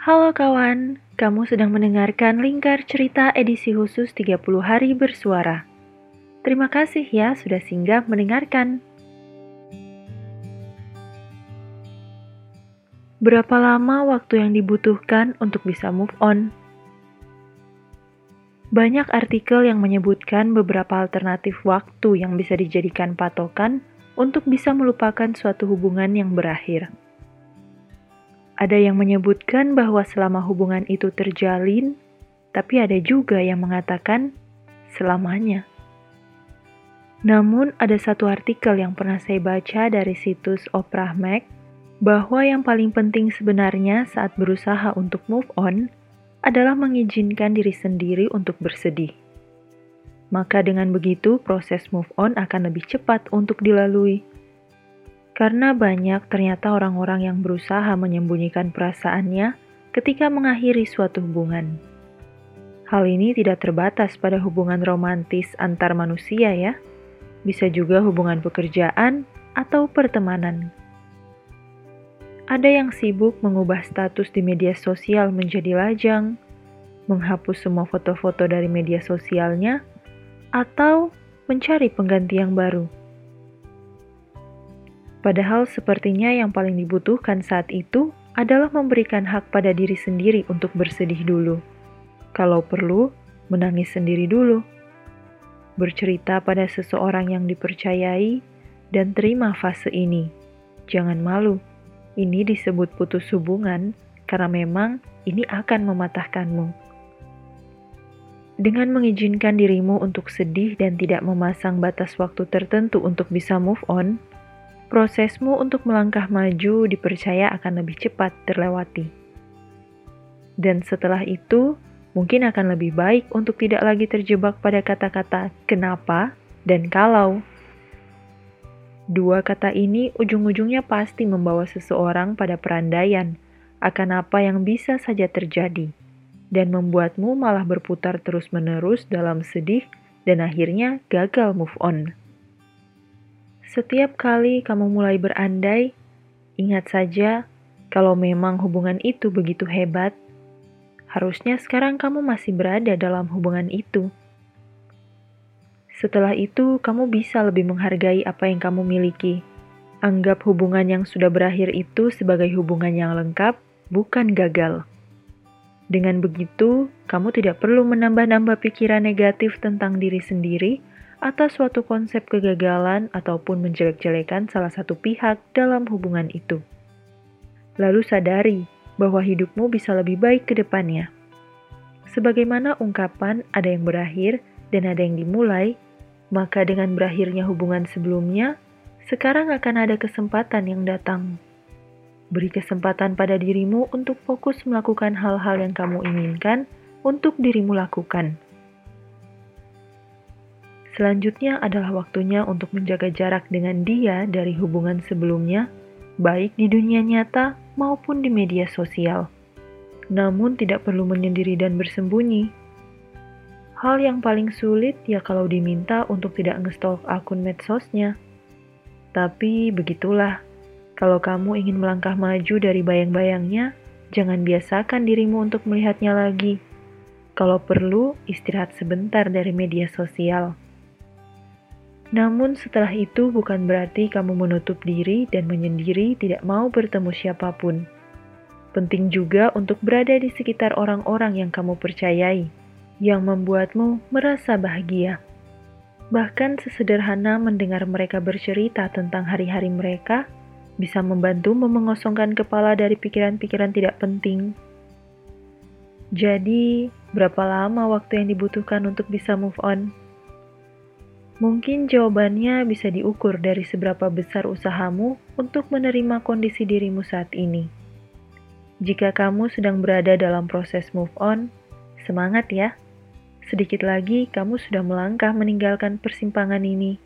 Halo kawan, kamu sedang mendengarkan Lingkar Cerita edisi khusus 30 hari bersuara. Terima kasih ya sudah singgah mendengarkan. Berapa lama waktu yang dibutuhkan untuk bisa move on? Banyak artikel yang menyebutkan beberapa alternatif waktu yang bisa dijadikan patokan untuk bisa melupakan suatu hubungan yang berakhir. Ada yang menyebutkan bahwa selama hubungan itu terjalin, tapi ada juga yang mengatakan selamanya. Namun, ada satu artikel yang pernah saya baca dari situs Oprah Mag bahwa yang paling penting sebenarnya saat berusaha untuk move on adalah mengizinkan diri sendiri untuk bersedih. Maka, dengan begitu, proses move on akan lebih cepat untuk dilalui. Karena banyak ternyata orang-orang yang berusaha menyembunyikan perasaannya ketika mengakhiri suatu hubungan. Hal ini tidak terbatas pada hubungan romantis antar manusia ya. Bisa juga hubungan pekerjaan atau pertemanan. Ada yang sibuk mengubah status di media sosial menjadi lajang, menghapus semua foto-foto dari media sosialnya, atau mencari pengganti yang baru. Padahal sepertinya yang paling dibutuhkan saat itu adalah memberikan hak pada diri sendiri untuk bersedih dulu. Kalau perlu, menangis sendiri dulu. Bercerita pada seseorang yang dipercayai dan terima fase ini. Jangan malu. Ini disebut putus hubungan karena memang ini akan mematahkanmu. Dengan mengizinkan dirimu untuk sedih dan tidak memasang batas waktu tertentu untuk bisa move on, prosesmu untuk melangkah maju dipercaya akan lebih cepat terlewati. Dan setelah itu, mungkin akan lebih baik untuk tidak lagi terjebak pada kata-kata "kenapa" dan "kalau". Dua kata ini ujung-ujungnya pasti membawa seseorang pada perandaian akan apa yang bisa saja terjadi, dan membuatmu malah berputar terus-menerus dalam sedih dan akhirnya gagal move on. Setiap kali kamu mulai berandai, ingat saja kalau memang hubungan itu begitu hebat, harusnya sekarang kamu masih berada dalam hubungan itu. Setelah itu, kamu bisa lebih menghargai apa yang kamu miliki. Anggap hubungan yang sudah berakhir itu sebagai hubungan yang lengkap, bukan gagal. Dengan begitu, kamu tidak perlu menambah-nambah pikiran negatif tentang diri sendiri atas suatu konsep kegagalan ataupun menjelek-jelekan salah satu pihak dalam hubungan itu. Lalu sadari bahwa hidupmu bisa lebih baik ke depannya. Sebagaimana ungkapan ada yang berakhir dan ada yang dimulai, maka dengan berakhirnya hubungan sebelumnya, sekarang akan ada kesempatan yang datang. Beri kesempatan pada dirimu untuk fokus melakukan hal-hal yang kamu inginkan untuk dirimu lakukan Selanjutnya adalah waktunya untuk menjaga jarak dengan dia dari hubungan sebelumnya, baik di dunia nyata maupun di media sosial. Namun tidak perlu menyendiri dan bersembunyi. Hal yang paling sulit ya kalau diminta untuk tidak ngestalk akun medsosnya. Tapi begitulah, kalau kamu ingin melangkah maju dari bayang-bayangnya, jangan biasakan dirimu untuk melihatnya lagi. Kalau perlu, istirahat sebentar dari media sosial. Namun setelah itu bukan berarti kamu menutup diri dan menyendiri tidak mau bertemu siapa pun. Penting juga untuk berada di sekitar orang-orang yang kamu percayai, yang membuatmu merasa bahagia. Bahkan sesederhana mendengar mereka bercerita tentang hari-hari mereka, bisa membantu mengosongkan kepala dari pikiran-pikiran tidak penting. Jadi, berapa lama waktu yang dibutuhkan untuk bisa move on? Mungkin jawabannya bisa diukur dari seberapa besar usahamu untuk menerima kondisi dirimu saat ini. Jika kamu sedang berada dalam proses move on, semangat ya! Sedikit lagi kamu sudah melangkah meninggalkan persimpangan ini.